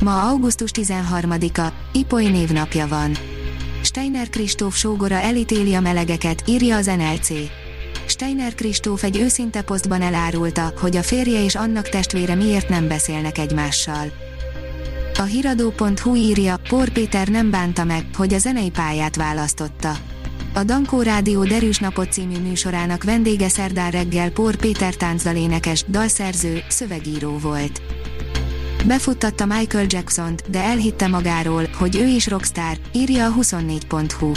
Ma augusztus 13-a, Ipoly névnapja van. Steiner Kristóf sógora elítéli a melegeket, írja az NLC. Steiner Kristóf egy őszinte posztban elárulta, hogy a férje és annak testvére miért nem beszélnek egymással. A hiradó.hu írja, Pór Péter nem bánta meg, hogy a zenei pályát választotta. A Dankó Rádió Derűs Napot című műsorának vendége szerdán reggel Pór Péter táncdalénekes, dalszerző, szövegíró volt. Befuttatta Michael Jackson-t, de elhitte magáról, hogy ő is rockstar, írja a 24.hu.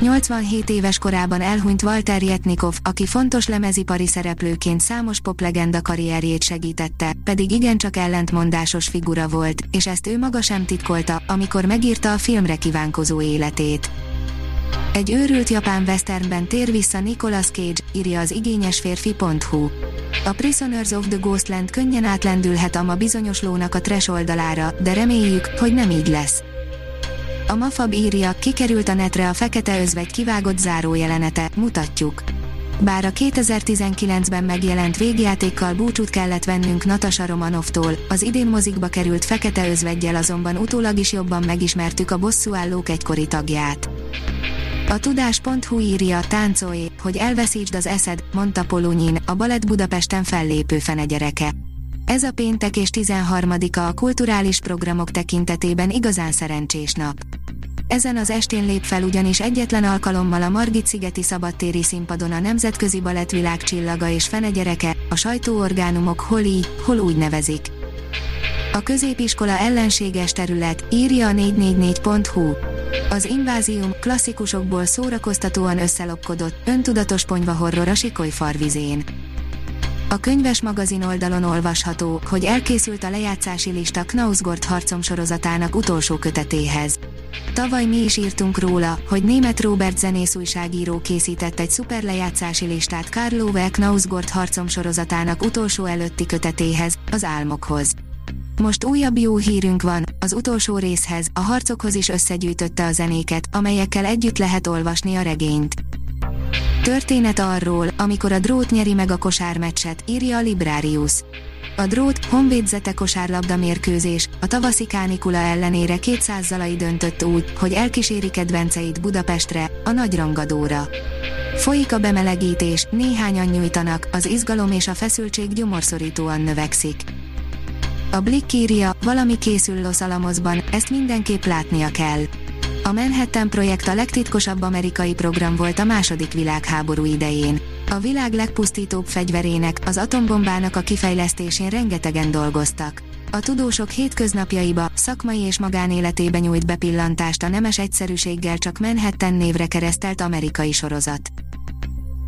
87 éves korában elhunyt Walter Jetnikov, aki fontos lemezipari szereplőként számos poplegenda karrierjét segítette, pedig igencsak ellentmondásos figura volt, és ezt ő maga sem titkolta, amikor megírta a filmre kívánkozó életét. Egy őrült japán westernben tér vissza Nicolas Cage, írja az igényesférfi.hu. A Prisoners of the Ghostland könnyen átlendülhet a ma bizonyos lónak a trash oldalára, de reméljük, hogy nem így lesz. A Mafab írja, kikerült a netre a fekete özvegy kivágott zárójelenete, mutatjuk. Bár a 2019-ben megjelent végjátékkal búcsút kellett vennünk Natasha Romanovtól, az idén mozikba került fekete özvegyel azonban utólag is jobban megismertük a bosszúállók egykori tagját. A tudás.hu írja, táncolj, hogy elveszítsd az eszed, mondta Polunyin, a Balett Budapesten fellépő fenegyereke. Ez a péntek és 13-a a kulturális programok tekintetében igazán szerencsés nap. Ezen az estén lép fel ugyanis egyetlen alkalommal a Margit-szigeti szabadtéri színpadon a Nemzetközi Balett világcsillaga és fenegyereke, a sajtóorgánumok hol így, hol úgy nevezik. A középiskola ellenséges terület, írja a 444.hu. Az invázium klasszikusokból szórakoztatóan összelopkodott, öntudatos ponyva horror a Sikoly farvizén. A könyves magazin oldalon olvasható, hogy elkészült a lejátszási lista Knausgord harcom sorozatának utolsó kötetéhez. Tavaly mi is írtunk róla, hogy német Robert zenész újságíró készített egy szuper lejátszási listát Karl Ove Knausgord harcom sorozatának utolsó előtti kötetéhez, az álmokhoz. Most újabb jó hírünk van, az utolsó részhez, a harcokhoz is összegyűjtötte a zenéket, amelyekkel együtt lehet olvasni a regényt. Történet arról, amikor a drót nyeri meg a kosármeccset, írja a Librarius. A drót, honvédzete kosárlabda mérkőzés, a tavaszi kánikula ellenére 200 zalai döntött úgy, hogy elkíséri kedvenceit Budapestre, a nagy rangadóra. Folyik a bemelegítés, néhányan nyújtanak, az izgalom és a feszültség gyomorszorítóan növekszik. A Blick írja, valami készül Los Alamosban, ezt mindenképp látnia kell. A Manhattan projekt a legtitkosabb amerikai program volt a második világháború idején. A világ legpusztítóbb fegyverének, az atombombának a kifejlesztésén rengetegen dolgoztak. A tudósok hétköznapjaiba, szakmai és magánéletébe nyújt bepillantást a nemes egyszerűséggel csak Manhattan névre keresztelt amerikai sorozat.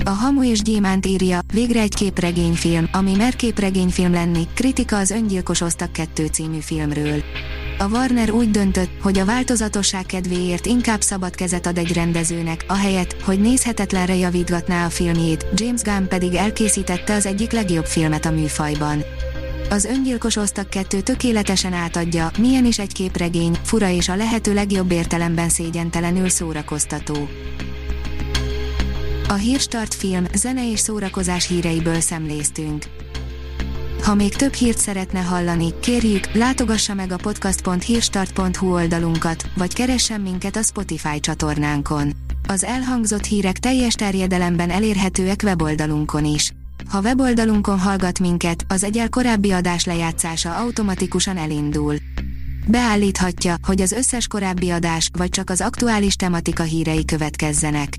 A Hamu és Gyémánt írja, végre egy képregényfilm, ami mer képregényfilm lenni, kritika az Öngyilkos Osztak 2 című filmről. A Warner úgy döntött, hogy a változatosság kedvéért inkább szabad kezet ad egy rendezőnek, ahelyett, hogy nézhetetlenre javítgatná a filmjét, James Gunn pedig elkészítette az egyik legjobb filmet a műfajban. Az öngyilkos osztag kettő tökéletesen átadja, milyen is egy képregény, fura és a lehető legjobb értelemben szégyentelenül szórakoztató. A Hírstart film, zene és szórakozás híreiből szemléztünk. Ha még több hírt szeretne hallani, kérjük, látogassa meg a podcast.hírstart.hu oldalunkat, vagy keressen minket a Spotify csatornánkon. Az elhangzott hírek teljes terjedelemben elérhetőek weboldalunkon is. Ha weboldalunkon hallgat minket, az egyel korábbi adás lejátszása automatikusan elindul. Beállíthatja, hogy az összes korábbi adás, vagy csak az aktuális tematika hírei következzenek.